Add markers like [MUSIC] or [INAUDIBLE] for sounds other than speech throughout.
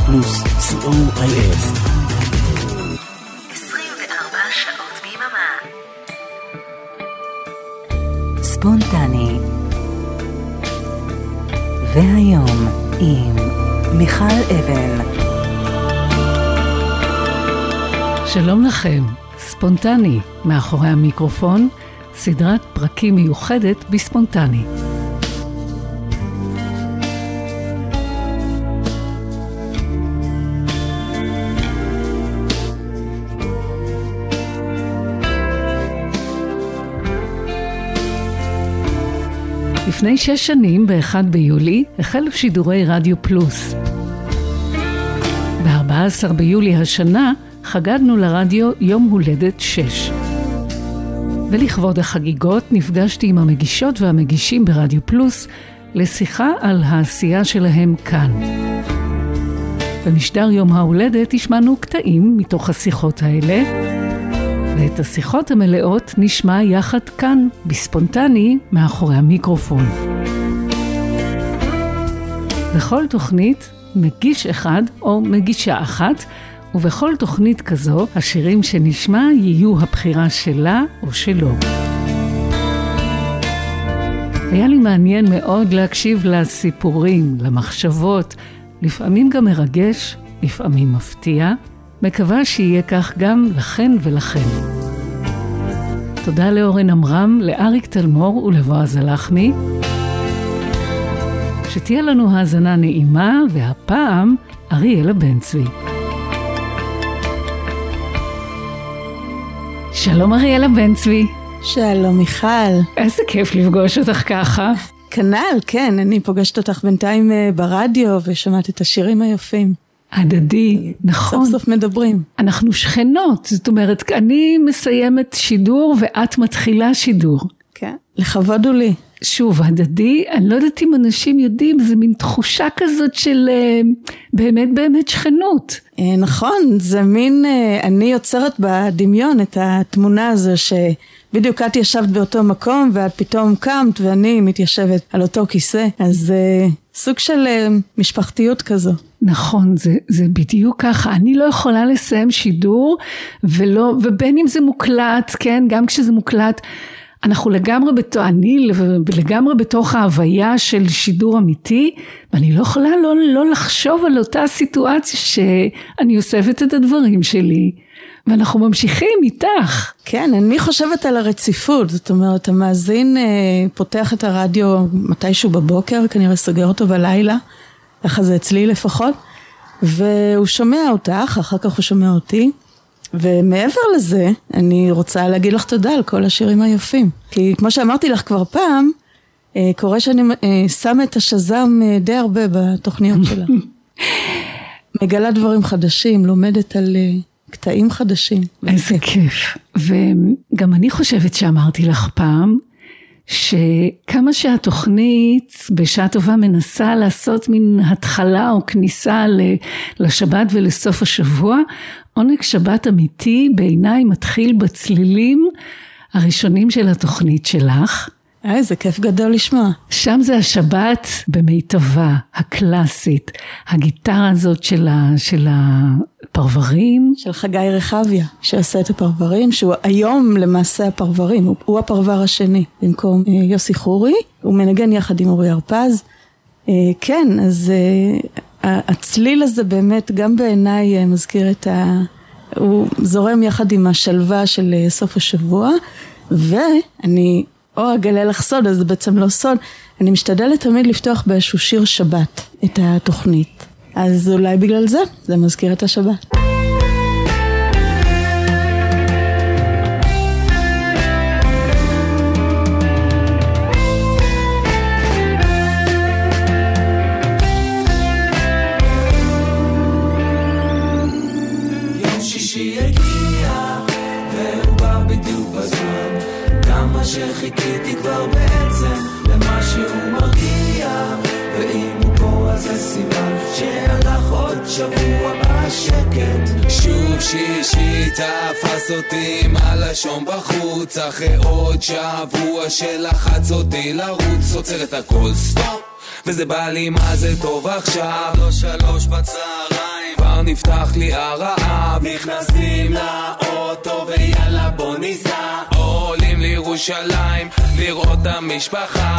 רדיו פלוס, co.il 24 שעות ביממה. ספונטני. והיום עם מיכל אבן. שלום לכם, ספונטני, מאחורי המיקרופון, סדרת פרקים מיוחדת בספונטני. לפני שש שנים, ב-1 ביולי, החלו שידורי רדיו פלוס. ב-14 ביולי השנה חגגנו לרדיו יום הולדת שש. ולכבוד החגיגות נפגשתי עם המגישות והמגישים ברדיו פלוס לשיחה על העשייה שלהם כאן. במשדר יום ההולדת השמענו קטעים מתוך השיחות האלה, ואת השיחות המלאות נשמע יחד כאן, בספונטני, מאחורי המיקרופון. בכל תוכנית, מגיש אחד או מגישה אחת, ובכל תוכנית כזו, השירים שנשמע יהיו הבחירה שלה או שלו. היה לי מעניין מאוד להקשיב לסיפורים, למחשבות, לפעמים גם מרגש, לפעמים מפתיע. מקווה שיהיה כך גם לכן ולכם. תודה לאורן עמרם, לאריק תלמור ולבועז הלחמי. שתהיה לנו האזנה נעימה, והפעם אריאלה בן צבי. שלום אריאלה בן צבי. שלום מיכל. איזה כיף לפגוש אותך ככה. כנ"ל, כן, אני פוגשת אותך בינתיים אה, ברדיו ושמעת את השירים היפים. הדדי, נכון. סוף סוף מדברים. אנחנו שכנות, זאת אומרת, אני מסיימת שידור ואת מתחילה שידור. כן. לכבוד הוא לי. שוב, הדדי, אני לא יודעת אם אנשים יודעים, זה מין תחושה כזאת של אה, באמת באמת שכנות. אה, נכון, זה מין, אה, אני יוצרת בדמיון את התמונה הזו שבדיוק את ישבת באותו מקום ואת פתאום קמת ואני מתיישבת על אותו כיסא, אז סוג של משפחתיות כזו. נכון, זה, זה בדיוק ככה. אני לא יכולה לסיים שידור, ולא, ובין אם זה מוקלט, כן, גם כשזה מוקלט, אנחנו לגמרי, בתוך, אני לגמרי בתוך ההוויה של שידור אמיתי, ואני לא יכולה לא, לא לחשוב על אותה סיטואציה שאני אוספת את הדברים שלי. ואנחנו ממשיכים איתך. כן, אני חושבת על הרציפות, זאת אומרת, המאזין אה, פותח את הרדיו מתישהו בבוקר, כנראה סוגר אותו בלילה, ככה זה אצלי לפחות, והוא שומע אותך, אחר כך הוא שומע אותי, ומעבר לזה, אני רוצה להגיד לך תודה על כל השירים היפים. כי כמו שאמרתי לך כבר פעם, אה, קורה שאני אה, שמה את השז"ם אה, די הרבה בתוכניות שלה. [LAUGHS] מגלה דברים חדשים, לומדת על קטעים חדשים. איזה כיף. וגם אני חושבת שאמרתי לך פעם, שכמה שהתוכנית בשעה טובה מנסה לעשות מין התחלה או כניסה לשבת ולסוף השבוע, עונג שבת אמיתי בעיניי מתחיל בצלילים הראשונים של התוכנית שלך. אה, איזה כיף גדול לשמוע. שם זה השבת במיטבה, הקלאסית, הגיטרה הזאת של, ה, של הפרברים. של חגי רחביה, שעשה את הפרברים, שהוא היום למעשה הפרברים, הוא, הוא הפרבר השני, במקום אה, יוסי חורי, הוא מנגן יחד עם אורי הרפז. אה, כן, אז אה, הצליל הזה באמת גם בעיניי אה, מזכיר את ה... הוא זורם יחד עם השלווה של אה, סוף השבוע, ואני או אגלה לך סוד, אז זה בעצם לא סוד, אני משתדלת תמיד לפתוח באיזשהו שיר שבת את התוכנית. אז אולי בגלל זה, זה מזכיר את השבת. שבוע בשקט. שוב שישי תפס אותי עם הלשון בחוץ. אחרי עוד שבוע שלחץ אותי לרוץ. עוצר את הכל סטופ. וזה בא לי מה זה טוב עכשיו. לא שלוש בצהריים. כבר נפתח לי הרעב נכנסים לאוטו ויאללה בוא ניסע. עולים לירושלים לראות את המשפחה.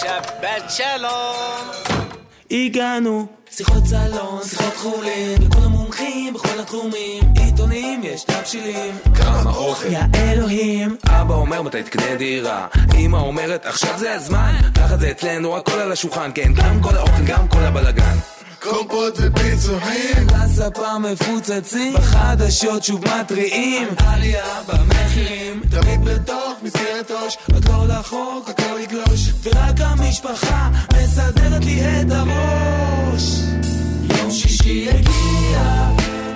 שבת שלום הגענו. שיחות סלון, שיחות חולין, לכל המומחים בכל התחומים, עיתונים, יש תבשילים, כמה אוכל, יא אלוהים. אבא אומר מתי תקנה דירה, אמא אומרת עכשיו זה הזמן, ככה זה אצלנו הכל על השולחן, כן, גם כל האוכל, גם כל הבלאגן. קומפות ופיצוחים לספה מפוצצים בחדשות שוב מתריעים. עלייה במחירים תמיד בתוך מסגרת ראש. עוד לא לחוק הכל יגלוש ורק המשפחה מסדרת לי את הראש. יום שישי הגיע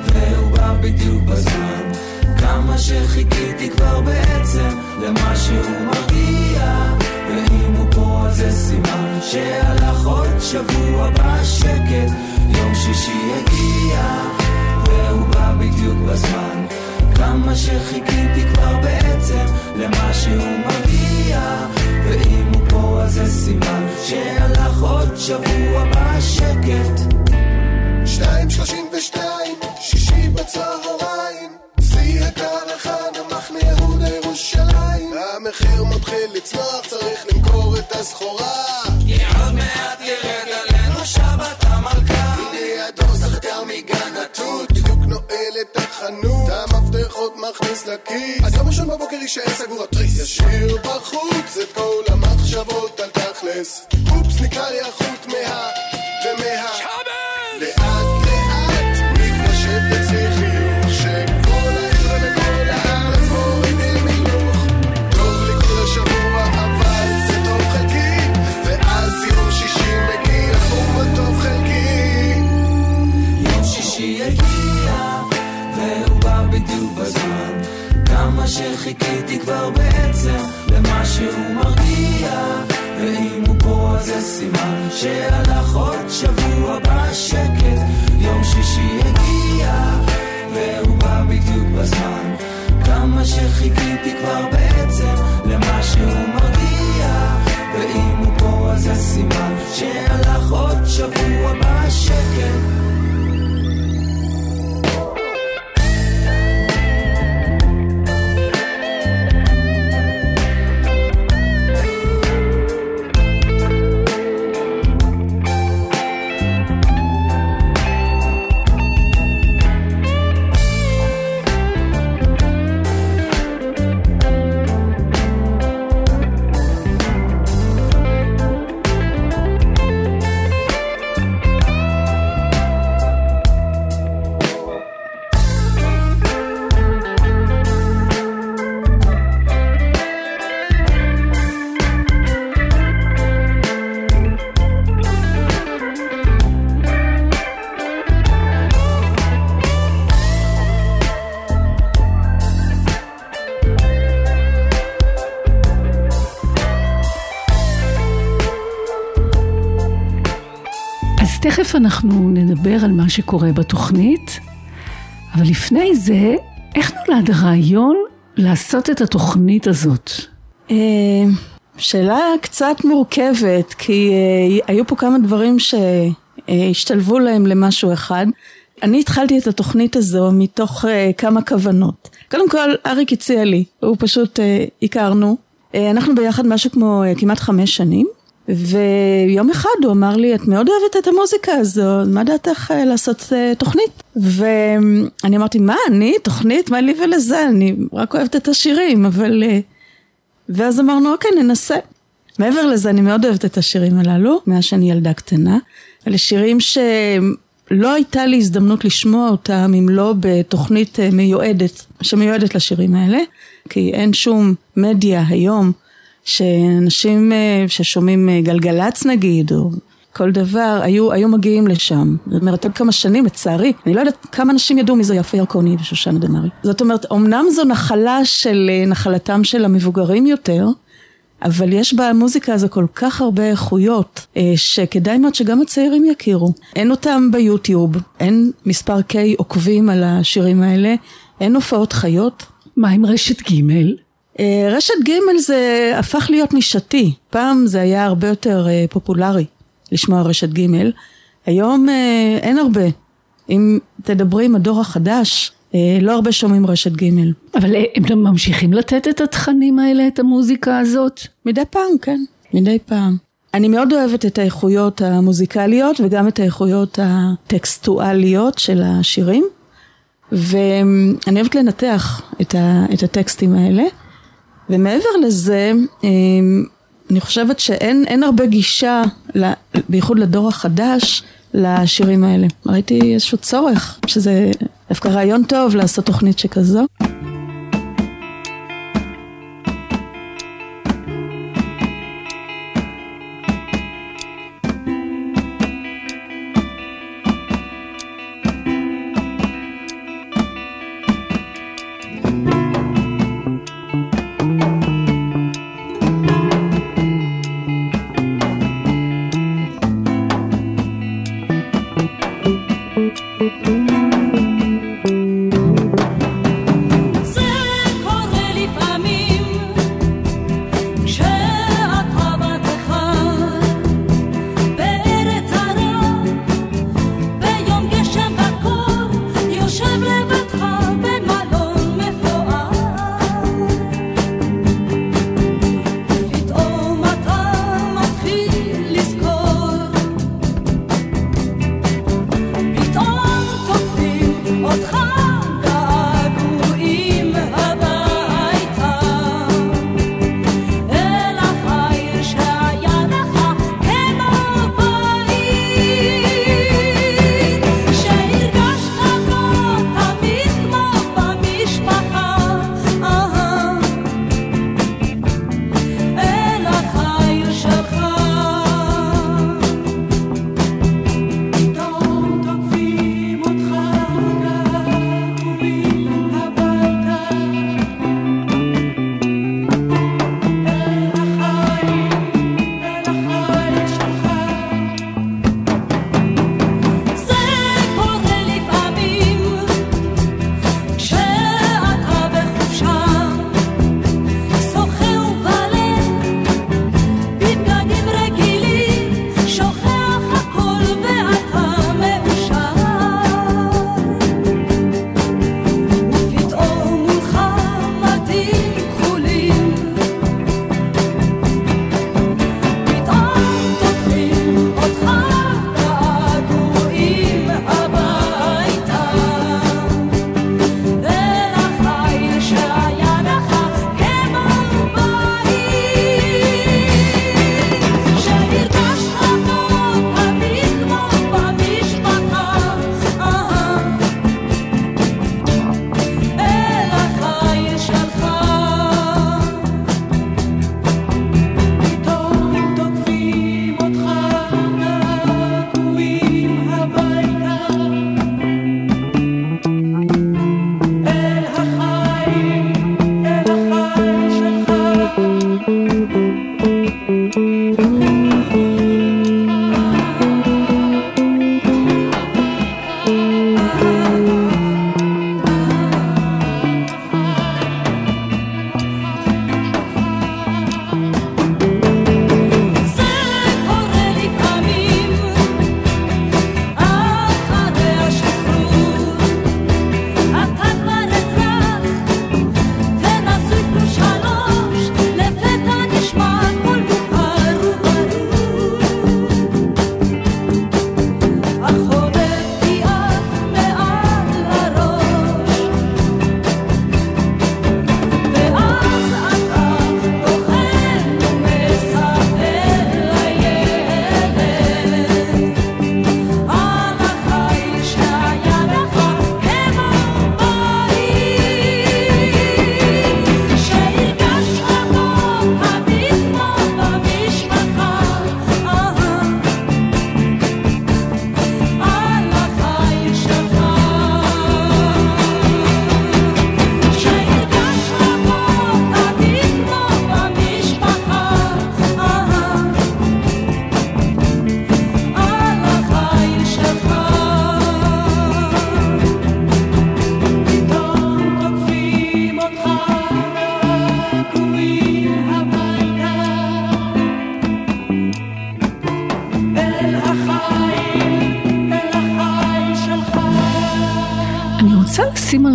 והוא בא בדיוק בזמן. כמה שחיכיתי כבר בעצם למה שהוא מגיע ואם הוא פה אז זה סימן שהלך עוד שבוע בשקט יום שישי הגיע והוא בא בדיוק בזמן כמה שחיכיתי כבר בעצם למה שהוא מגיע. ואם הוא פה אז זה סימן שהלך עוד שבוע בשקט. שתיים שלושים ושתיים שישי בצהריים. שיא הקרחה המחנה יהודה ירושלים. המחיר מתחיל לצנוח צריך למכור את הסחורה. עוד מעט ירד עלינו שבת המלכה. הנה הדוס החתר מגן התות. בדיוק נועל את החנות המפתחות מכניס לכיס. עד יום ראשון בבוקר יישאר סגור התריס ישאיר בחוץ. את כל המחשבות על תכלס. אופס נקרא לי החוט מה כבר בעצם למה שהוא מרגיע. ואם הוא פה אז זה סימן שהלך עוד שבוע בשקט יום שישי הגיע והוא בא בדיוק בזמן. כמה שחיכיתי כבר בעצם למה שהוא מרגיע. ואם הוא פה אז זה סימן שהלך עוד שבוע בשקט תכף אנחנו נדבר על מה שקורה בתוכנית, אבל לפני זה, איך נולד הרעיון לעשות את התוכנית הזאת? אה, שאלה קצת מורכבת, כי אה, היו פה כמה דברים שהשתלבו להם למשהו אחד. אני התחלתי את התוכנית הזו מתוך אה, כמה כוונות. קודם כל, אריק הציע לי, הוא פשוט הכרנו. אנחנו ביחד משהו כמו כמעט חמש שנים. ויום אחד הוא אמר לי, את מאוד אוהבת את המוזיקה הזו, מה דעתך לעשות תוכנית? ואני אמרתי, מה, אני? תוכנית? מה לי ולזה? אני רק אוהבת את השירים, אבל... ואז אמרנו, אוקיי, ננסה. מעבר לזה, אני מאוד אוהבת את השירים הללו, מאז שאני ילדה קטנה. אלה שירים שלא הייתה לי הזדמנות לשמוע אותם, אם לא בתוכנית מיועדת, שמיועדת לשירים האלה, כי אין שום מדיה היום. שאנשים ששומעים גלגלצ נגיד, או כל דבר, היו, היו מגיעים לשם. זאת אומרת, עוד כמה שנים, לצערי, אני לא יודעת כמה אנשים ידעו מי זו יפה ירקוני ושושנה דמארי. זאת אומרת, אמנם זו נחלה של נחלתם של המבוגרים יותר, אבל יש במוזיקה הזו כל כך הרבה איכויות, שכדאי מאוד שגם הצעירים יכירו. אין אותם ביוטיוב, אין מספר K עוקבים על השירים האלה, אין הופעות חיות. מה עם רשת ג'? רשת ג' זה הפך להיות נישתי, פעם זה היה הרבה יותר פופולרי לשמוע רשת ג', היום אין הרבה אם תדברי עם הדור החדש, אה, לא הרבה שומעים רשת ג'. אבל אה, הם ממשיכים לתת את התכנים האלה, את המוזיקה הזאת? מדי פעם, כן. מדי פעם. אני מאוד אוהבת את האיכויות המוזיקליות וגם את האיכויות הטקסטואליות של השירים. ואני אוהבת לנתח את, ה, את הטקסטים האלה. ומעבר לזה, אמ, אני חושבת שאין הרבה גישה, בייחוד לדור החדש, לשירים האלה. ראיתי איזשהו צורך, שזה דווקא רעיון טוב לעשות תוכנית שכזו.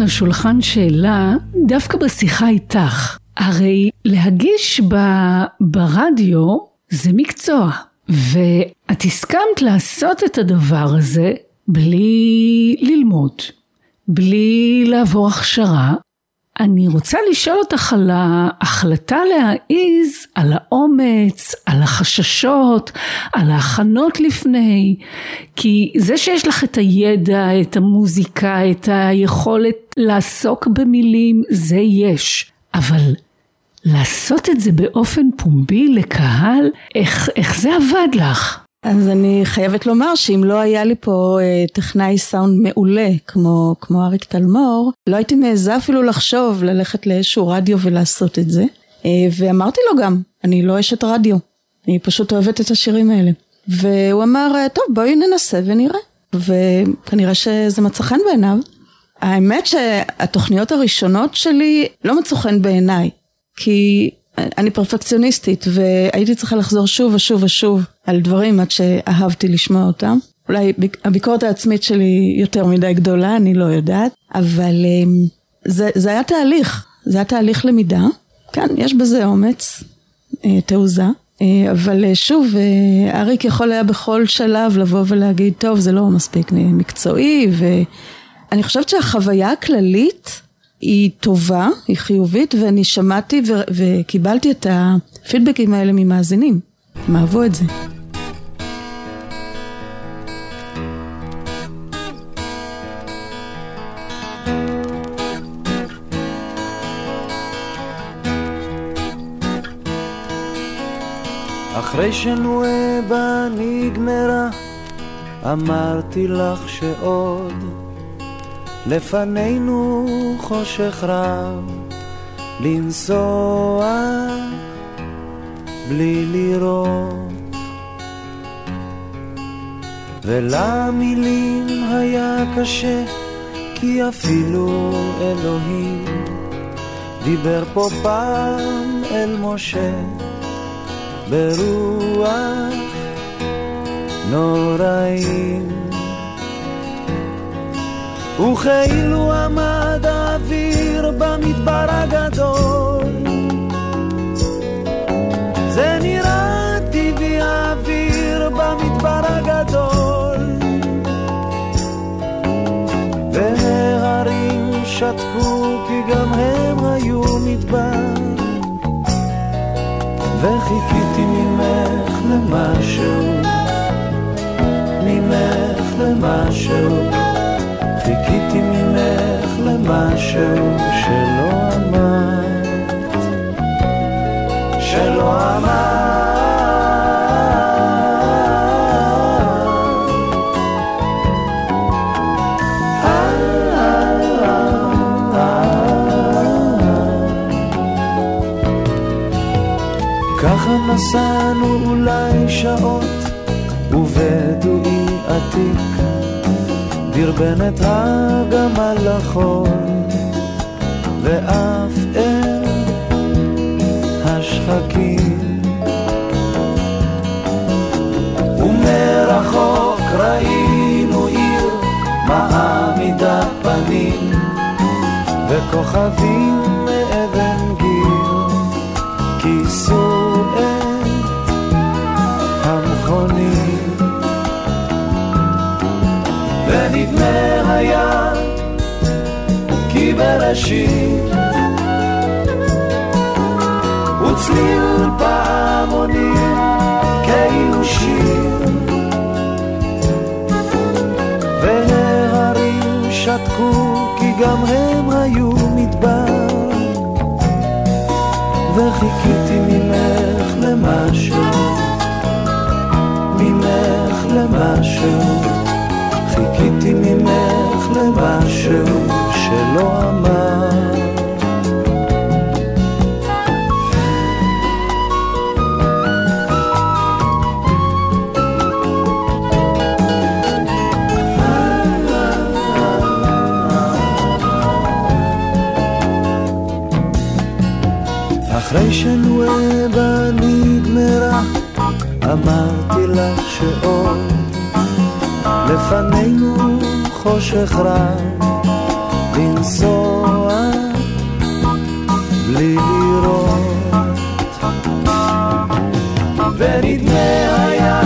השולחן שאלה, דווקא בשיחה איתך. הרי להגיש ב, ברדיו זה מקצוע, ואת הסכמת לעשות את הדבר הזה בלי ללמוד, בלי לעבור הכשרה. אני רוצה לשאול אותך על ההחלטה להעיז, על האומץ, על החששות, על ההכנות לפני, כי זה שיש לך את הידע, את המוזיקה, את היכולת לעסוק במילים, זה יש, אבל לעשות את זה באופן פומבי לקהל, איך, איך זה עבד לך? אז אני חייבת לומר שאם לא היה לי פה אה, טכנאי סאונד מעולה כמו, כמו אריק תלמור, לא הייתי מעיזה אפילו לחשוב ללכת לאיזשהו רדיו ולעשות את זה. אה, ואמרתי לו גם, אני לא אשת רדיו, אני פשוט אוהבת את השירים האלה. והוא אמר, אה, טוב בואי ננסה ונראה. וכנראה שזה מצא חן בעיניו. האמת שהתוכניות הראשונות שלי לא מצאו חן בעיניי, כי אני פרפקציוניסטית והייתי צריכה לחזור שוב ושוב ושוב על דברים עד שאהבתי לשמוע אותם. אולי הביקורת העצמית שלי יותר מדי גדולה, אני לא יודעת, אבל אמ, זה, זה היה תהליך, זה היה תהליך למידה. כן, יש בזה אומץ, אה, תעוזה, אה, אבל אה, שוב, אריק יכול היה בכל שלב לבוא ולהגיד, טוב, זה לא מספיק מקצועי, ואני חושבת שהחוויה הכללית היא טובה, היא חיובית, ואני שמעתי ו- וקיבלתי את הפידבקים האלה ממאזינים. הם אהבו את זה. אחרי שנואבה נגמרה, אמרתי לך שעוד לפנינו חושך רב, לנסוע בלי לראות. ולמילים היה קשה, כי אפילו אלוהים דיבר פה פעם אל משה ברוח נוראים. וכאילו עמד האוויר במדבר הגדול. זה נראה טבעי האוויר במדבר הגדול. וההרים שתקו כי גם הם היו מדבר. וחיכיתי ממך למשהו ממך למשהו חיכיתי ממך למשהו שלא אמרת, שלא אמרת. נסענו דרבן את הגמל לחול, ואף אל השחקים. ומרחוק ראינו עיר מעמידת פנים, וכוכבים בראשית וצליל פעמונים כאילו שיר. וההרים שתקו כי גם הם היו מדבר. וחיכיתי ממך למשהו ממך למשהו. חיכיתי ממך למשהו שלא אמר. אמרתי לך שעוד לפנינו חושך רב לנסוע בלי לראות. ונדמה היה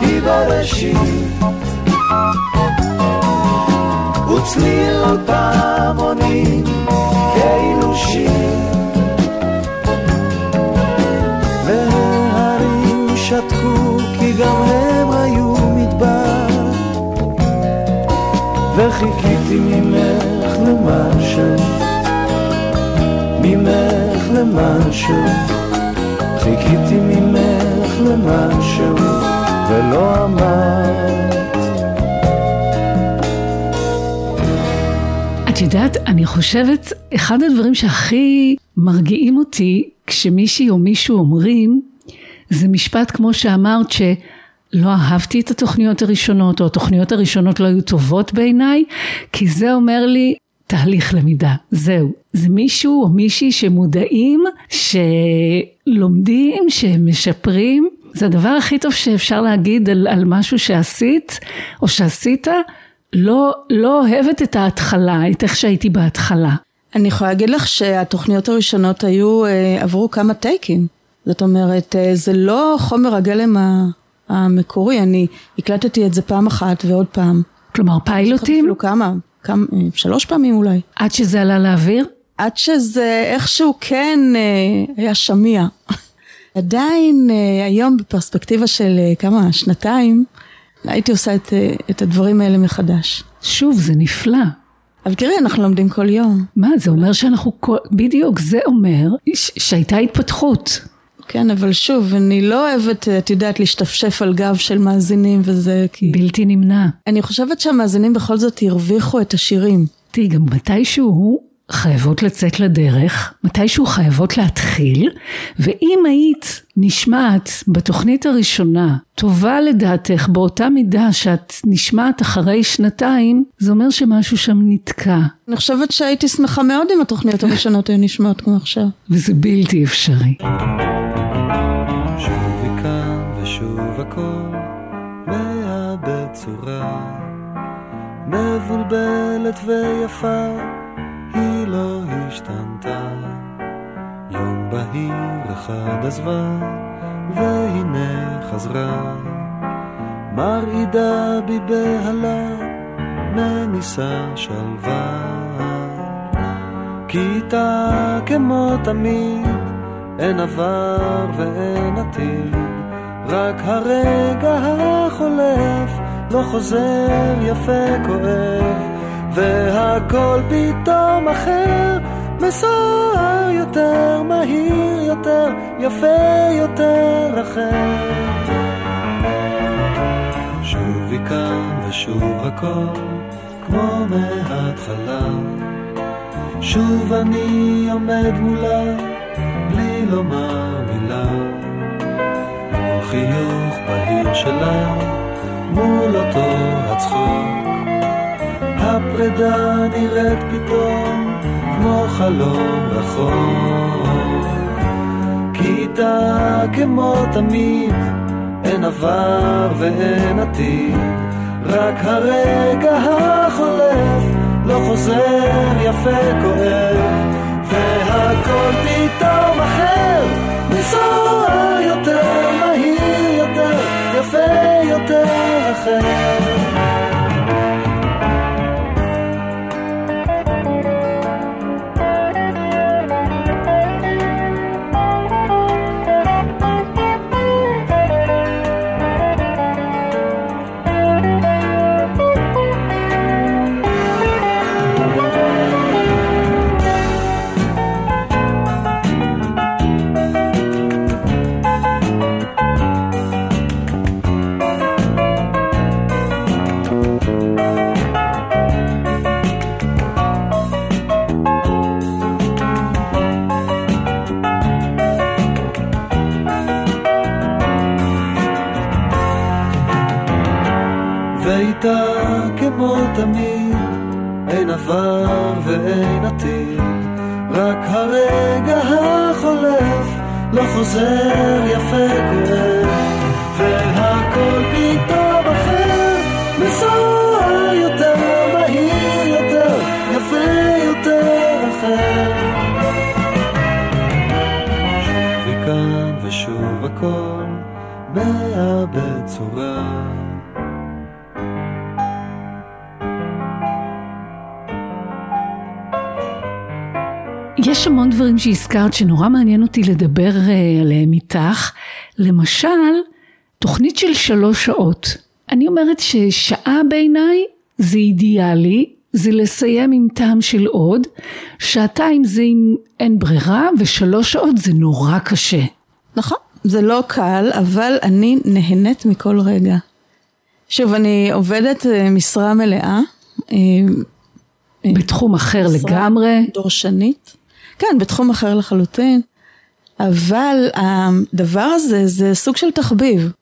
כי בראשית וצליל פעמונים. וחיכיתי ממך למשהו? ממך למשהו? חיכיתי ממך למשהו ולא אמרת. את יודעת, אני חושבת, אחד הדברים שהכי מרגיעים אותי כשמישהי או מישהו אומרים, זה משפט כמו שאמרת שלא אהבתי את התוכניות הראשונות, או התוכניות הראשונות לא היו טובות בעיניי, כי זה אומר לי תהליך למידה, זהו. זה מישהו או מישהי שמודעים, שלומדים, שמשפרים. זה הדבר הכי טוב שאפשר להגיד על, על משהו שעשית, או שעשית, לא, לא אוהבת את ההתחלה, את איך שהייתי בהתחלה. אני יכולה להגיד לך שהתוכניות הראשונות היו, אה, עברו כמה טייקים. זאת אומרת, אה, זה לא חומר הגלם ה- המקורי, אני הקלטתי את זה פעם אחת ועוד פעם. כלומר פיילוטים, אפילו כמה, כמה, שלוש פעמים אולי. עד שזה עלה לאוויר? עד שזה איכשהו כן אה, היה שמיע. [LAUGHS] עדיין אה, היום בפרספקטיבה של אה, כמה, שנתיים, הייתי עושה את, את הדברים האלה מחדש. שוב, זה נפלא. אבל תראי, אנחנו לומדים כל יום. מה, זה אומר שאנחנו, כל... בדיוק, זה אומר ש- שהייתה התפתחות. כן, אבל שוב, אני לא אוהבת, את יודעת, להשתפשף על גב של מאזינים וזה, כי... בלתי נמנע. אני חושבת שהמאזינים בכל זאת הרוויחו את השירים. תראי, גם מתישהו חייבות לצאת לדרך, מתישהו חייבות להתחיל, ואם היית נשמעת בתוכנית הראשונה טובה לדעתך באותה מידה שאת נשמעת אחרי שנתיים, זה אומר שמשהו שם נתקע, אני חושבת שהייתי שמחה מאוד אם התוכניות הראשונות היו נשמעות כמו עכשיו. וזה בלתי אפשרי. מבולבלת ויפה היא לא השתנתה. יום בהיר אחד עזבה והנה חזרה. מרעידה בי בהלה מניסה שלווה. כיתה כמו תמיד אין עבר ואין עתיד, רק הרגע החולף לא חוזר יפה כואב, והכל פתאום אחר, מסוער יותר, מהיר יותר, יפה יותר אחר. שוב כאן ושוב הכל, כמו מההתחלה. שוב אני עומד מולה, בלי לומר מילה. מול חיוך בהיר שלה, מול אותו הצחוק. הפרידה נראית פתאום כמו חלום רחוק. כיתה כמו תמיד, אין עבר ואין עתיד, רק הרגע החולף לא חוזר יפה כואב, והכל פתאום אחר, מסוער יותר, מהיר יותר, יפה יותר אחר. שהזכרת שנורא מעניין אותי לדבר אה, עליהם איתך. למשל, תוכנית של שלוש שעות. אני אומרת ששעה בעיניי זה אידיאלי, זה לסיים עם טעם של עוד, שעתיים זה אם אין ברירה, ושלוש שעות זה נורא קשה. נכון, זה לא קל, אבל אני נהנית מכל רגע. שוב, אני עובדת אה, משרה מלאה. אה, בתחום אחר לגמרי. דורשנית. כן, בתחום אחר לחלוטין. אבל הדבר הזה זה סוג של תחביב.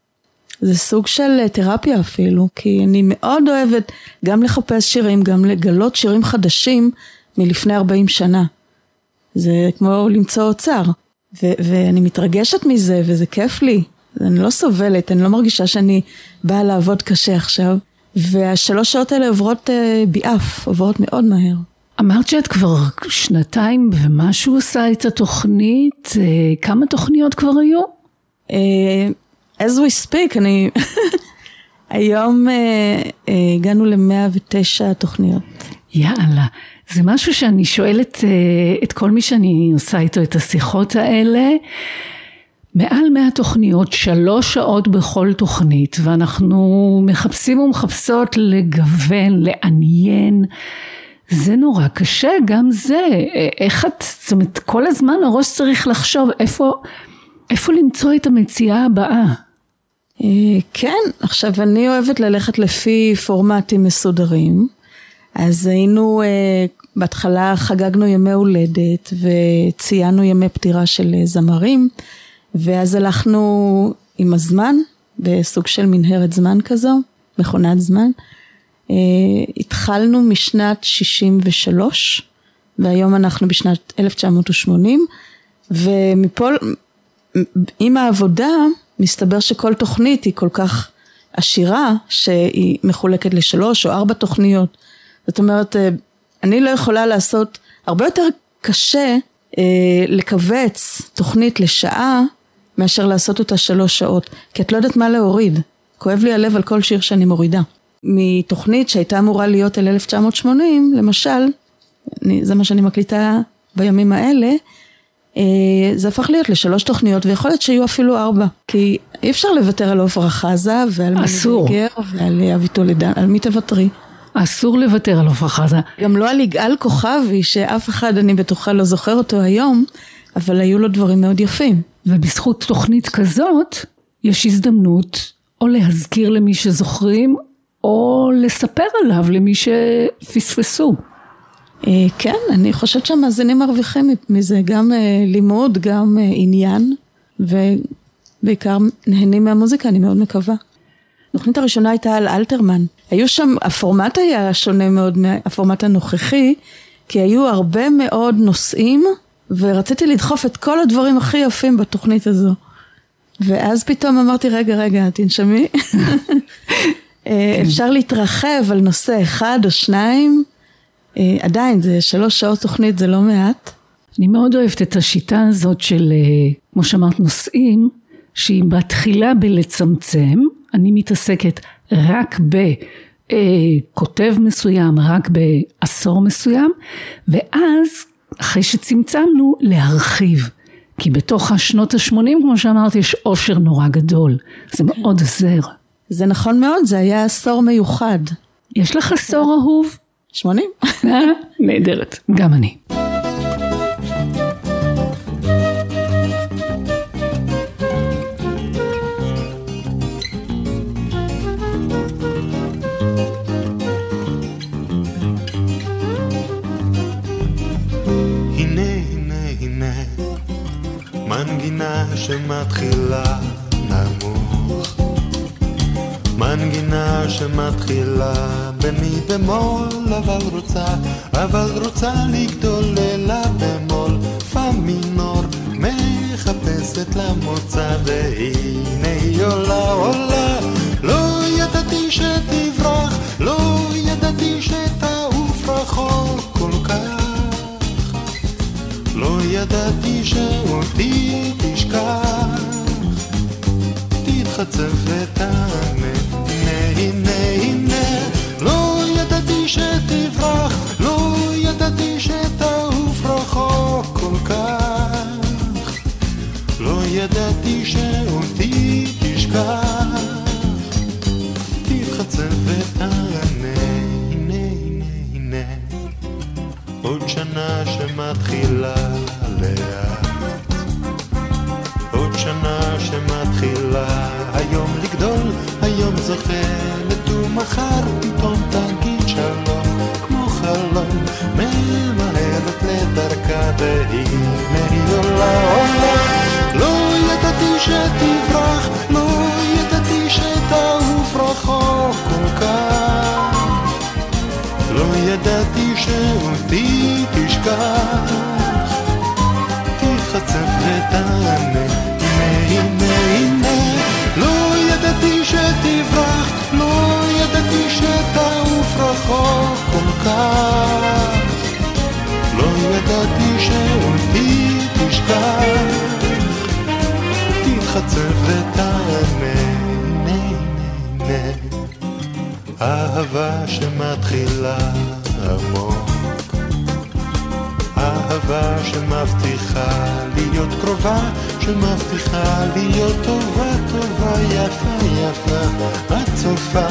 זה סוג של אה, תרפיה אפילו, כי אני מאוד אוהבת גם לחפש שירים, גם לגלות שירים חדשים מלפני 40 שנה. זה כמו למצוא אוצר. ו- ואני מתרגשת מזה, וזה כיף לי. אני לא סובלת, אני לא מרגישה שאני באה לעבוד קשה עכשיו. והשלוש שעות האלה עוברות אה, ביעף, עוברות מאוד מהר. אמרת שאת כבר שנתיים ומשהו עושה את התוכנית, אה, כמה תוכניות כבר היו? אה, as we speak, אני... [LAUGHS] היום אה, הגענו ל-109 תוכניות. יאללה, זה משהו שאני שואלת את כל מי שאני עושה איתו את השיחות האלה. מעל 100 תוכניות, שלוש שעות בכל תוכנית, ואנחנו מחפשים ומחפשות לגוון, לעניין. זה נורא קשה, גם זה. אה, איך את, זאת אומרת, כל הזמן הראש צריך לחשוב איפה, איפה למצוא את המציאה הבאה. אה, כן, עכשיו אני אוהבת ללכת לפי פורמטים מסודרים. אז היינו, אה, בהתחלה חגגנו ימי הולדת וציינו ימי פטירה של זמרים, ואז הלכנו עם הזמן, בסוג של מנהרת זמן כזו, מכונת זמן. אה, התחלנו משנת 63, והיום אנחנו בשנת 1980, ומפה, עם העבודה, מסתבר שכל תוכנית היא כל כך עשירה, שהיא מחולקת לשלוש או ארבע תוכניות. זאת אומרת, אה, אני לא יכולה לעשות, הרבה יותר קשה אה, לכווץ תוכנית לשעה מאשר לעשות אותה שלוש שעות, כי את לא יודעת מה להוריד. כואב לי הלב על כל שיר שאני מורידה. מתוכנית שהייתה אמורה להיות אל 1980, למשל, אני, זה מה שאני מקליטה בימים האלה, אה, זה הפך להיות לשלוש תוכניות, ויכול להיות שיהיו אפילו ארבע, כי אי אפשר לוותר על עופרה חזה ועל ברגר ועל אבי טולדן, על מי תוותרי? אסור לוותר על עפרה חזה. גם לא על יגאל כוכבי, שאף אחד, אני בטוחה, לא זוכר אותו היום, אבל היו לו דברים מאוד יפים. ובזכות תוכנית כזאת, יש הזדמנות או להזכיר למי שזוכרים, או לספר עליו למי שפספסו. אה, כן, אני חושבת שהמאזינים מרוויחים מזה גם אה, לימוד, גם אה, עניין, ובעיקר נהנים מהמוזיקה, אני מאוד מקווה. התוכנית הראשונה הייתה על אלתרמן. היו שם, הפורמט היה שונה מאוד מהפורמט הנוכחי, כי היו הרבה מאוד נושאים, ורציתי לדחוף את כל הדברים הכי יפים בתוכנית הזו. ואז פתאום אמרתי, רגע, רגע, תנשמי. [LAUGHS] אה, אפשר להתרחב על נושא אחד או שניים, אה, עדיין, זה שלוש שעות תוכנית, זה לא מעט. אני מאוד אוהבת את השיטה הזאת של, אה, כמו שאמרת, נושאים, שהיא מתחילה בלצמצם, אני מתעסקת רק בכותב מסוים, רק בעשור מסוים, ואז, אחרי שצמצמנו, להרחיב. כי בתוך השנות ה-80, כמו שאמרתי, יש עושר נורא גדול. זה מאוד עוזר. זה נכון מאוד, זה היה עשור מיוחד. יש לך עשור אהוב? 80? אה? נהדרת, גם אני. שמתחילה מנגינה שמתחילה במי במול, אבל רוצה, אבל רוצה לגדול ללה במול, פה מינור, מחפשת לה מוצא, והנה היא עולה, עולה, לא ידעתי שתברח, לא ידעתי שתעוף רחוק כל כך. לא ידעתי שאותי תשכח. תתחצף ותענה, זוחלת ומחר פתאום תגיד שלום כמו חלום ממהרת לדרכה והנה היא עולה עולה. לא ידעתי שתברח, לא ידעתי שתעוף רחוק כל כך. לא ידעתי שאותי תשכח ידעתי שאותי תשכח. תתחצף ותענה אהבה שמתחילה עמוק. אהבה שמבטיחה להיות קרובה, שמבטיחה להיות טובה, טובה, יפה, יפה, את צופה,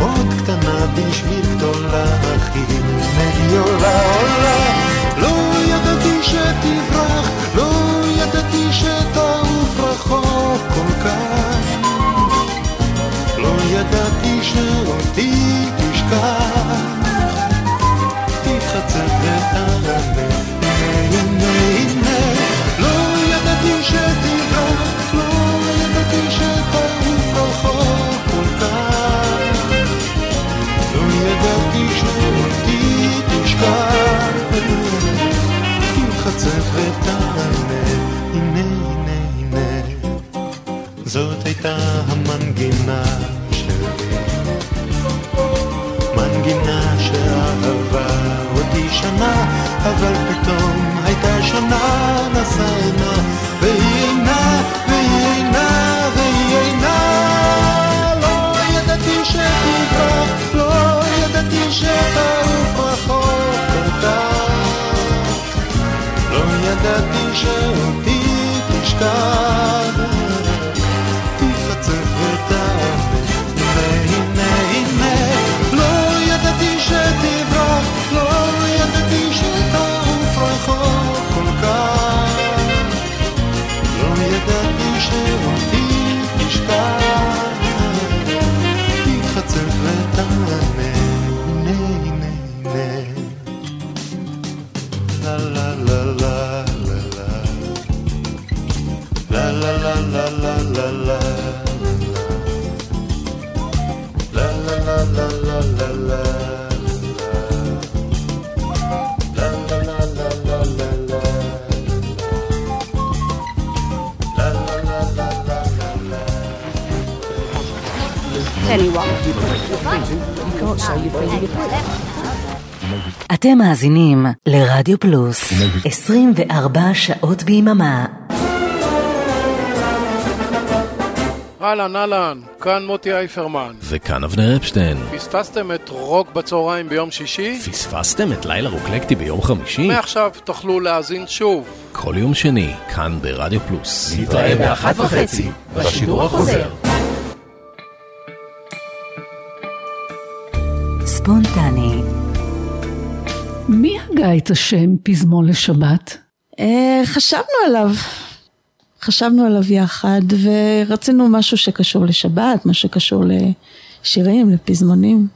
עוד קטנה בשביל גדולה, הנה היא עולה, עולה, לא ידעתי שתברח, לא ידעתי שתעוף רחוק כל כך, לא ידעתי שאותי תשכח. תתחצף ותענה הנה הנה הנה. זאת הייתה המנגינה שלי. מנגינה שאהבה אותי שנה, אבל פתאום הייתה שנה נסעה עינה, והיא אינה, והיא אינה, והיא אינה. לא ידעתי שתברח, לא ידעתי שתעוף na tija, de tiscar. אתם מאזינים לרדיו פלוס 24 שעות ביממה. אהלן, אהלן, כאן מוטי אייפרמן. וכאן אבנר אפשטיין. פספסתם את רוק בצהריים ביום שישי? פספסתם את לילה רוקלקטי ביום חמישי? מעכשיו תוכלו להאזין שוב. כל יום שני, כאן ברדיו פלוס. נתראה באחת וחצי, בשידור החוזר. ספונטני, מי הגה את השם פזמון לשבת? אה, חשבנו עליו, חשבנו עליו יחד ורצינו משהו שקשור לשבת, משהו שקשור לשירים, לפזמונים.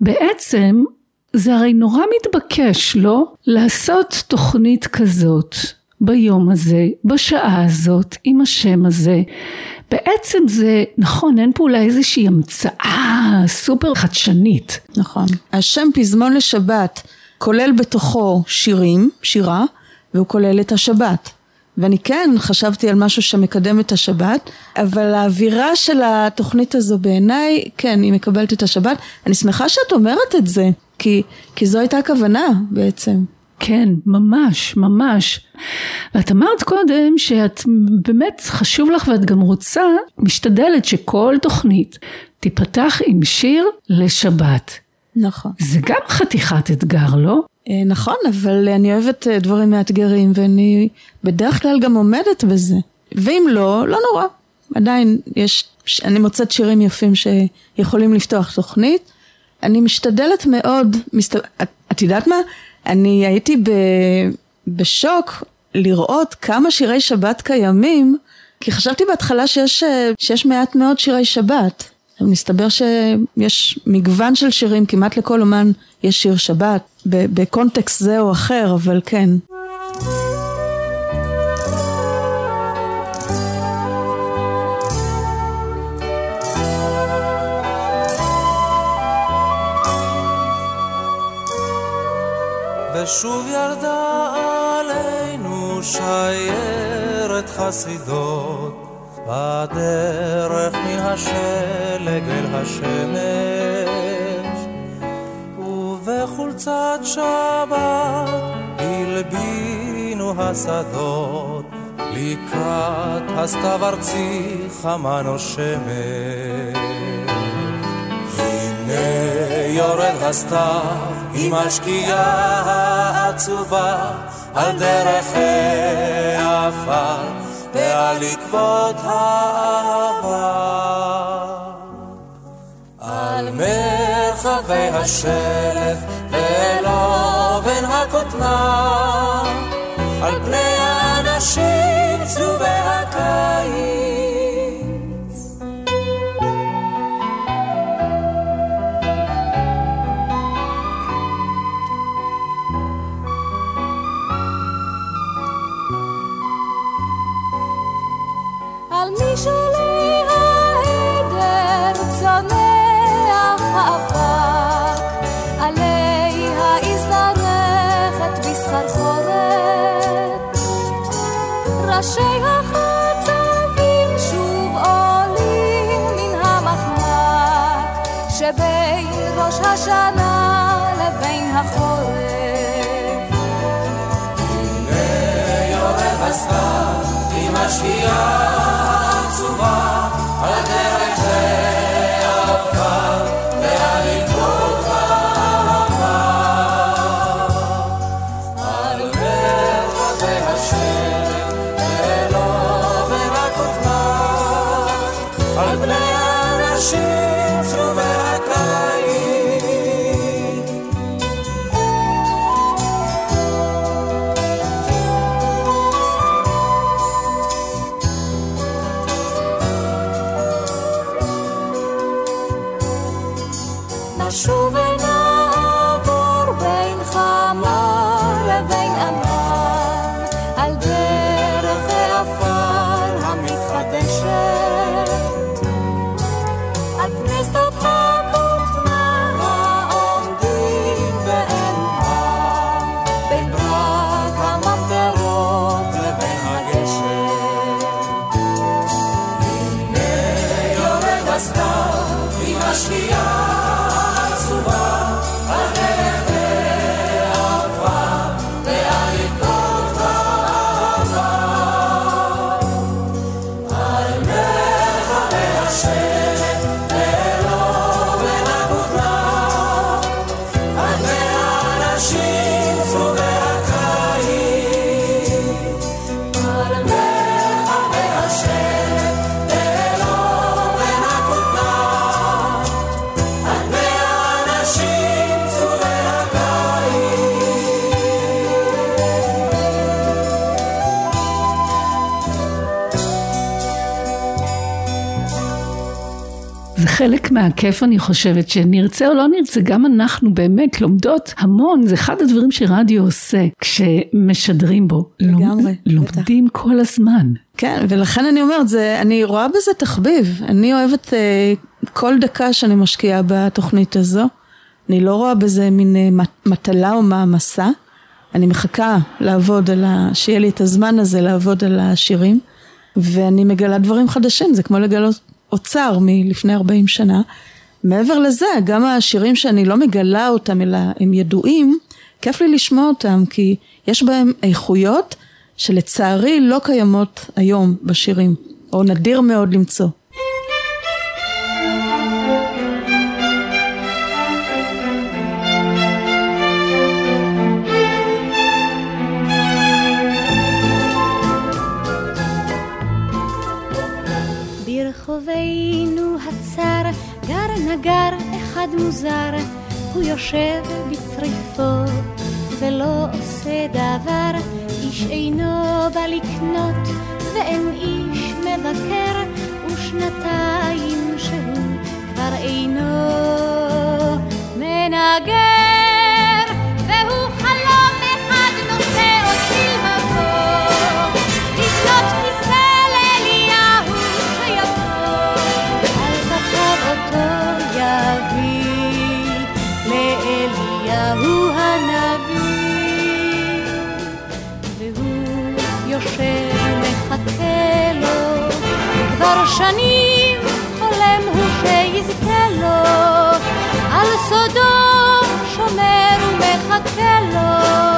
בעצם זה הרי נורא מתבקש, לא? לעשות תוכנית כזאת ביום הזה, בשעה הזאת, עם השם הזה. בעצם זה, נכון, אין פה אולי איזושהי המצאה סופר חדשנית. נכון. השם פזמון לשבת כולל בתוכו שירים, שירה, והוא כולל את השבת. ואני כן חשבתי על משהו שמקדם את השבת, אבל האווירה של התוכנית הזו בעיניי, כן, היא מקבלת את השבת. אני שמחה שאת אומרת את זה, כי, כי זו הייתה הכוונה בעצם. כן, ממש, ממש. ואת אמרת קודם שאת באמת חשוב לך ואת גם רוצה, משתדלת שכל תוכנית תיפתח עם שיר לשבת. נכון. זה גם חתיכת אתגר, לא? אה, נכון, אבל אני אוהבת אה, דברים מאתגרים ואני בדרך כלל גם עומדת בזה. ואם לא, לא נורא. עדיין יש, אני מוצאת שירים יפים שיכולים לפתוח תוכנית. אני משתדלת מאוד, מסת... את, את יודעת מה? אני הייתי ב, בשוק לראות כמה שירי שבת קיימים, כי חשבתי בהתחלה שיש, שיש מעט מאוד שירי שבת. מסתבר שיש מגוון של שירים, כמעט לכל אומן יש שיר שבת, בקונטקסט זה או אחר, אבל כן. ושוב ירדה עלינו שיירת חסידות. בדרך מן השלג אל השמש ובחולצת שבת הלבינו השדות. לקראת הסתיו ארצי חמה נושמת הנה יורד הסתיו היא משקיעה עצובה על דרך העפר ועל עקבות האהבה. על מרחבי השלף ולא בין הכותנה, על פני האנשים צהובי הקיץ. משולי העדר צונח האבק, עליה הזדרכת בסחרחורת. ראשי החצבים שוב עולים מן המחמק, שבין ראש השנה לבין החורף. הנה יורד הסתיו עם השקיעה עצובה חלק מהכיף אני חושבת, שנרצה או לא נרצה, גם אנחנו באמת לומדות המון, זה אחד הדברים שרדיו עושה כשמשדרים בו. לגמרי, לומדים כל הזמן. כן, ולכן אני אומרת, זה, אני רואה בזה תחביב. אני אוהבת אה, כל דקה שאני משקיעה בתוכנית הזו. אני לא רואה בזה מין אה, מט- מטלה או מעמסה. אני מחכה לעבוד על ה... שיהיה לי את הזמן הזה לעבוד על השירים. ואני מגלה דברים חדשים, זה כמו לגלות אוצר מלפני 40 שנה. מעבר לזה, גם השירים שאני לא מגלה אותם, אלא הם ידועים, כיף לי לשמוע אותם, כי יש בהם איכויות שלצערי לא קיימות היום בשירים, או נדיר מאוד למצוא. גר אחד מוזר, הוא יושב בצריפו ולא עושה דבר, איש אינו בא לקנות ואין איש מבקר, ושנתיים שהוא כבר אינו מנגר, כבר שנים חולם הוא שיזכה לו, על סודו שומר ומחכה לו,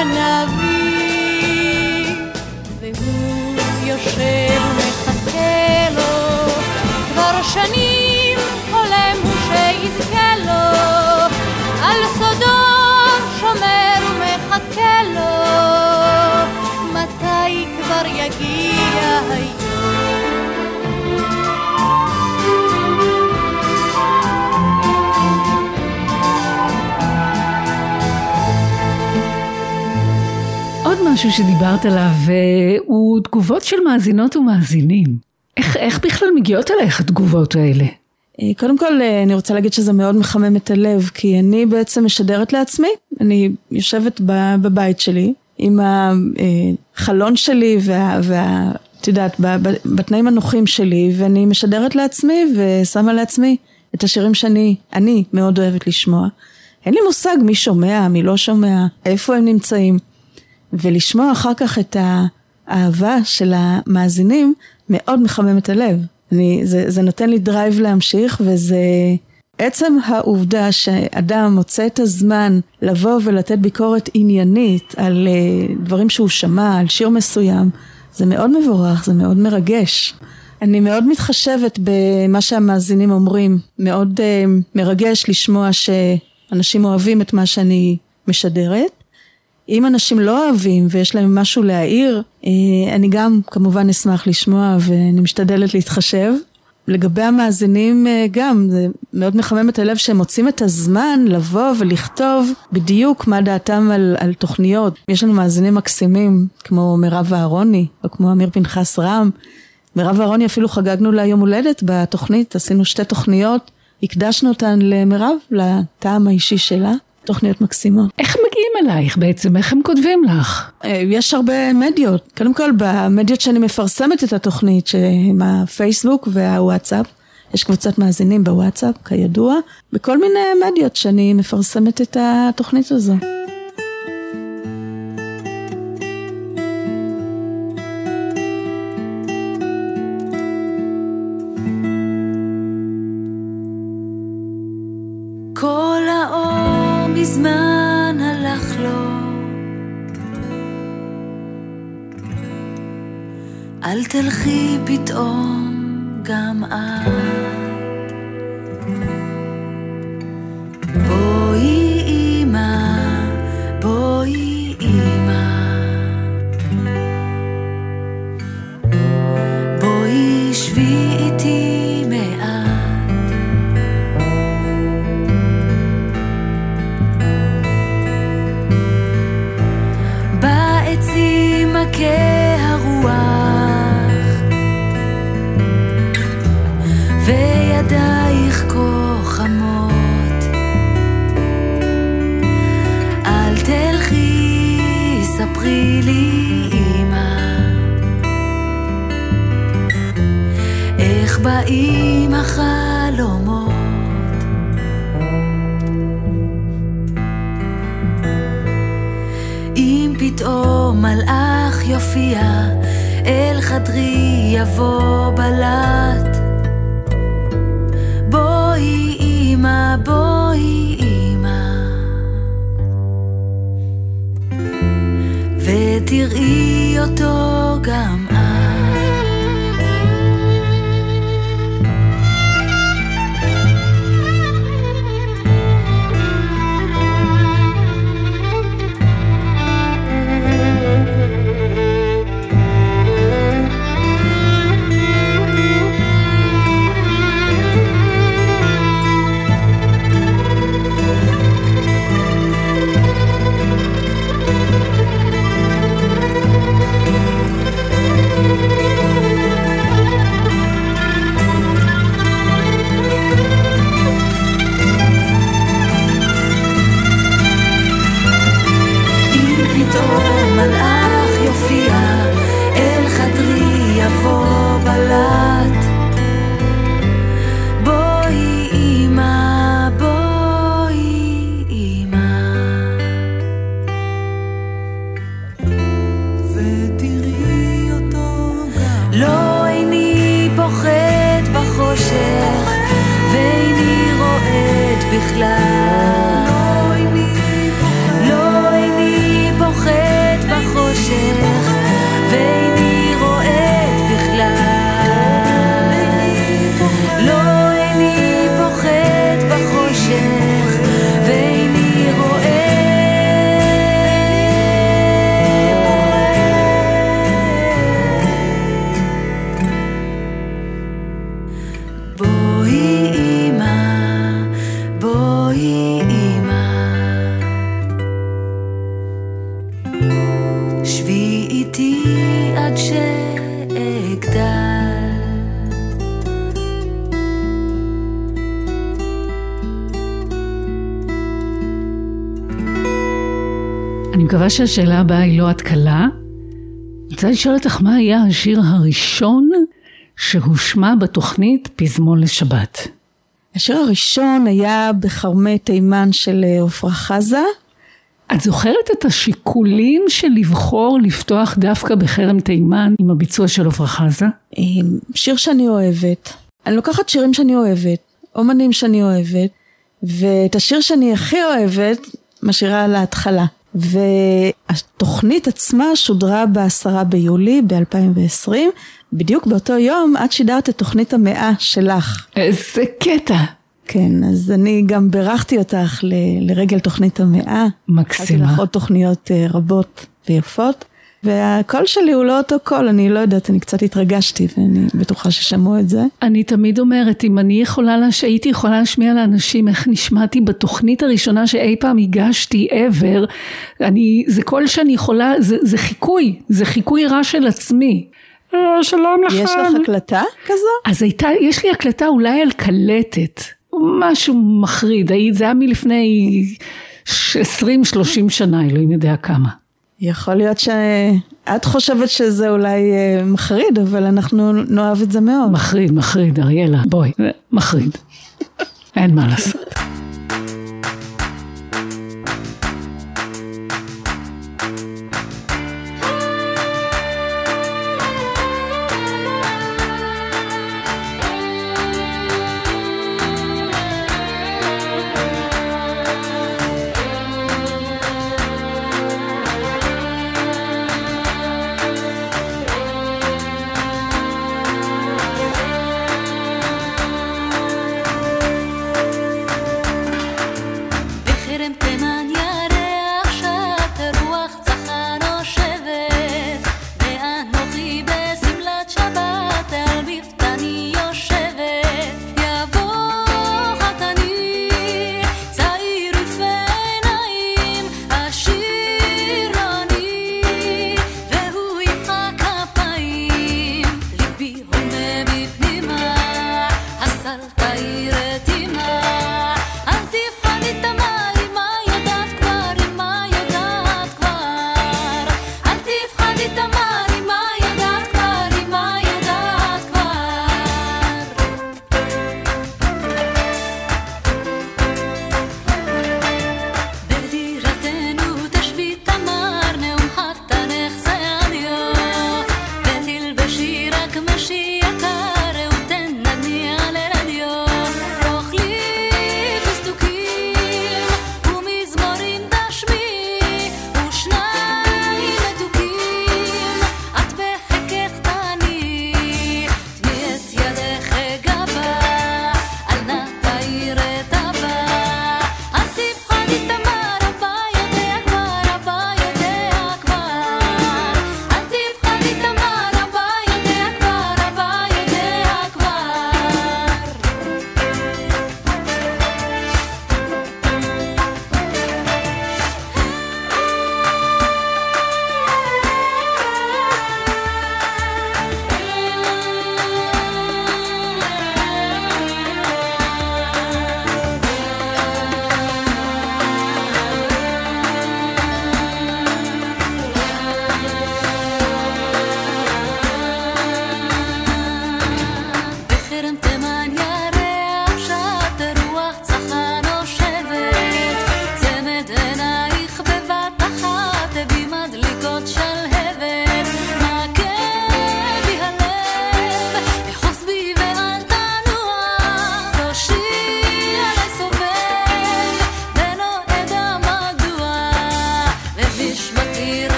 I משהו שדיברת עליו אה, הוא תגובות של מאזינות ומאזינים. איך, איך בכלל מגיעות אליך התגובות האלה? אה, קודם כל אה, אני רוצה להגיד שזה מאוד מחמם את הלב כי אני בעצם משדרת לעצמי, אני יושבת בבית שלי עם החלון שלי וה... וה את יודעת, בתנאים הנוחים שלי ואני משדרת לעצמי ושמה לעצמי את השירים שאני, אני מאוד אוהבת לשמוע. אין לי מושג מי שומע, מי לא שומע, איפה הם נמצאים. ולשמוע אחר כך את האהבה של המאזינים מאוד מחמם את הלב. אני, זה, זה נותן לי drive להמשיך וזה עצם העובדה שאדם מוצא את הזמן לבוא ולתת ביקורת עניינית על uh, דברים שהוא שמע, על שיר מסוים, זה מאוד מבורך, זה מאוד מרגש. אני מאוד מתחשבת במה שהמאזינים אומרים, מאוד uh, מרגש לשמוע ש... אנשים אוהבים את מה שאני משדרת. אם אנשים לא אוהבים ויש להם משהו להעיר, אה, אני גם כמובן אשמח לשמוע ואני משתדלת להתחשב. לגבי המאזינים אה, גם, זה מאוד מחמם את הלב שהם מוצאים את הזמן לבוא ולכתוב בדיוק מה דעתם על, על תוכניות. יש לנו מאזינים מקסימים כמו מירב אהרוני או כמו אמיר פנחס רם. מירב אהרוני אפילו חגגנו לה יום הולדת בתוכנית, עשינו שתי תוכניות, הקדשנו אותן למירב, לטעם האישי שלה. תוכניות מקסימות. איך מגיעים אלייך בעצם? איך הם כותבים לך? אה, יש הרבה מדיות. קודם כל, במדיות שאני מפרסמת את התוכנית, שהם הפייסבוק והוואטסאפ, יש קבוצת מאזינים בוואטסאפ, כידוע, בכל מיני מדיות שאני מפרסמת את התוכנית הזו. אל תלכי פתאום גם את באים החלומות אם פתאום מלאך יופיע אל חדרי יבוא בלט. בואי אמא בואי אמא. ותראי אותו גם שהשאלה הבאה היא לא התקלה. אני רוצה לשאול אותך מה היה השיר הראשון שהושמע בתוכנית פזמון לשבת. השיר הראשון היה בכרמי תימן של אה, עפרה חזה. את זוכרת את השיקולים של לבחור לפתוח דווקא בכרם תימן עם הביצוע של עפרה חזה? אה, שיר שאני אוהבת. אני לוקחת שירים שאני אוהבת, אומנים שאני אוהבת, ואת השיר שאני הכי אוהבת, משאירה להתחלה. והתוכנית עצמה שודרה בעשרה ביולי ב-2020, בדיוק באותו יום את שידרת את תוכנית המאה שלך. איזה קטע. כן, אז אני גם בירכתי אותך ל- לרגל תוכנית המאה. מקסימה. לך עוד תוכניות אה, רבות ויפות. והקול שלי הוא לא אותו קול, אני לא יודעת, אני קצת התרגשתי ואני בטוחה ששמעו את זה. אני תמיד אומרת, אם אני יכולה, לש... הייתי יכולה להשמיע לאנשים איך נשמעתי בתוכנית הראשונה שאי פעם הגשתי ever, אני, זה קול שאני יכולה, זה, זה חיקוי, זה חיקוי רע של עצמי. אה, שלום לכם. יש לך הקלטה כזו? אז הייתה, יש לי הקלטה אולי על קלטת, משהו מחריד, זה היה מלפני 20-30 שנה, אלוהים יודע כמה. יכול להיות שאת חושבת שזה אולי אה, מחריד, אבל אנחנו נאהב את זה מאוד. מחריד, מחריד, אריאלה, בואי, מחריד. אין מה לעשות.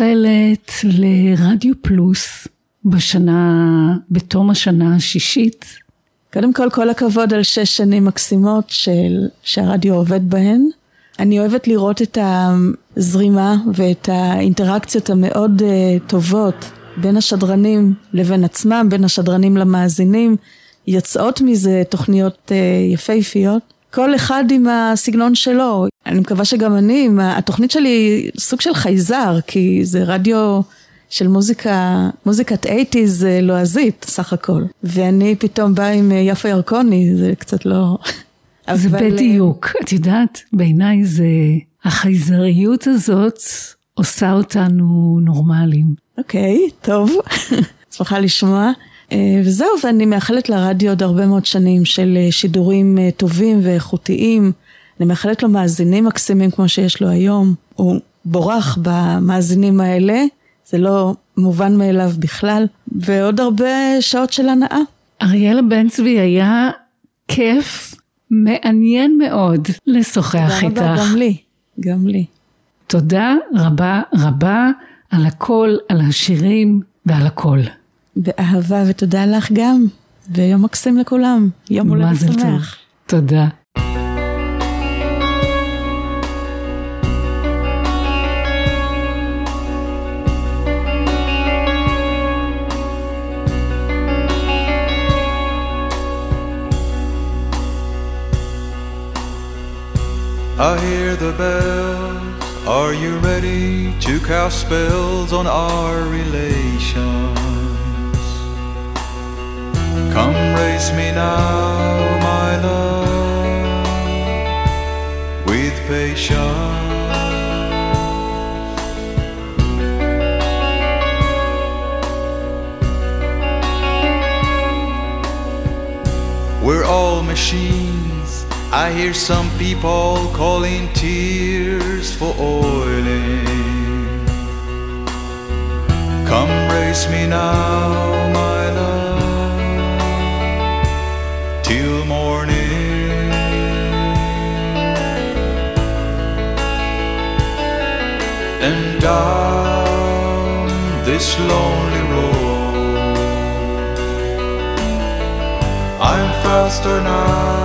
מאחלת לרדיו פלוס בשנה, בתום השנה השישית? קודם כל, כל הכבוד על שש שנים מקסימות של, שהרדיו עובד בהן. אני אוהבת לראות את הזרימה ואת האינטראקציות המאוד uh, טובות בין השדרנים לבין עצמם, בין השדרנים למאזינים. יוצאות מזה תוכניות uh, יפהפיות. כל אחד עם הסגנון שלו. אני מקווה שגם אני, התוכנית שלי היא סוג של חייזר, כי זה רדיו של מוזיקה, מוזיקת 80's לועזית סך הכל. ואני פתאום באה עם יפה ירקוני, זה קצת לא... זה אבל... בדיוק, את יודעת, בעיניי זה, החייזריות הזאת עושה אותנו נורמלים. אוקיי, okay, טוב, [LAUGHS] שמחה לשמוע. אה, וזהו, ואני מאחלת לרדיו עוד הרבה מאוד שנים של אה, שידורים אה, טובים ואיכותיים. אני מאחלת לו מאזינים מקסימים כמו שיש לו היום. הוא בורח במאזינים האלה, זה לא מובן מאליו בכלל, ועוד הרבה שעות של הנאה. אריאלה בן צבי היה כיף, מעניין מאוד לשוחח איתך. תודה רבה, גם לי, גם לי. תודה רבה רבה על הכל, על השירים ועל הכל. באהבה ותודה לך גם, ויום מקסים לכולם, יום הולדת שמח. תודה. I hear the bells. Are you ready to cast spells on our relations? Come race me now, my love, with patience. We're all machines. I hear some people calling tears for oiling. Come race me now, my till morning. And down this lonely road, I'm faster now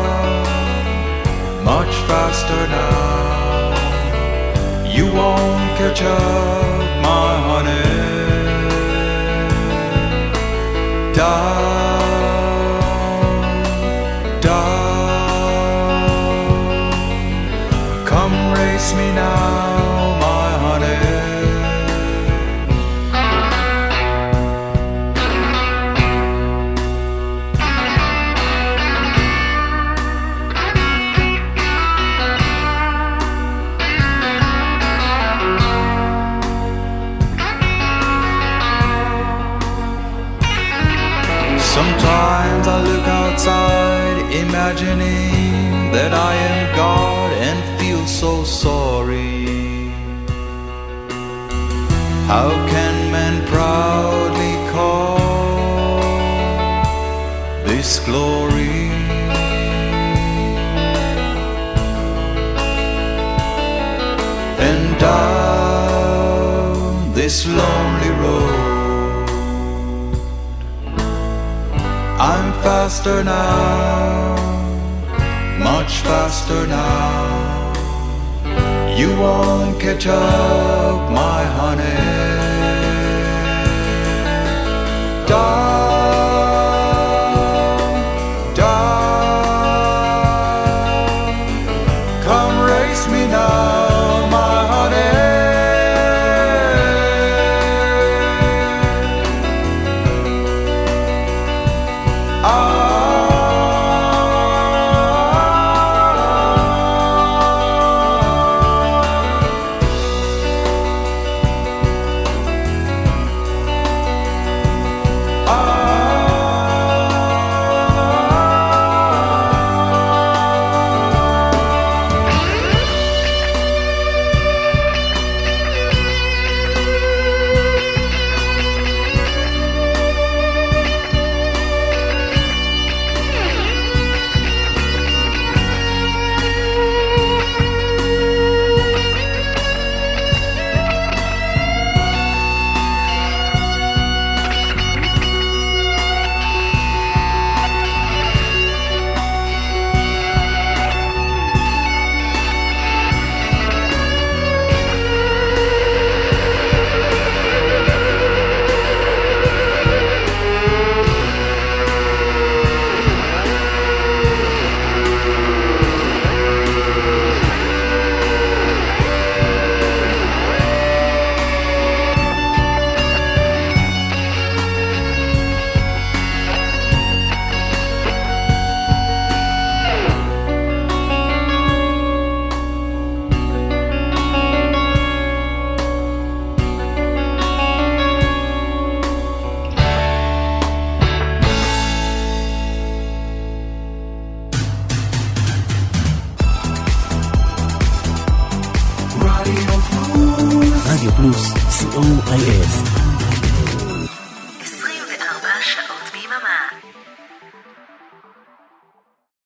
much faster now. You won't catch up, my honey. Down, now, my honey. Sometimes I look outside, imagining that I am God and feel so sorry. How can men proudly call this glory? And down this lonely road. I'm faster now, much faster now. You won't catch up, my honey. dark.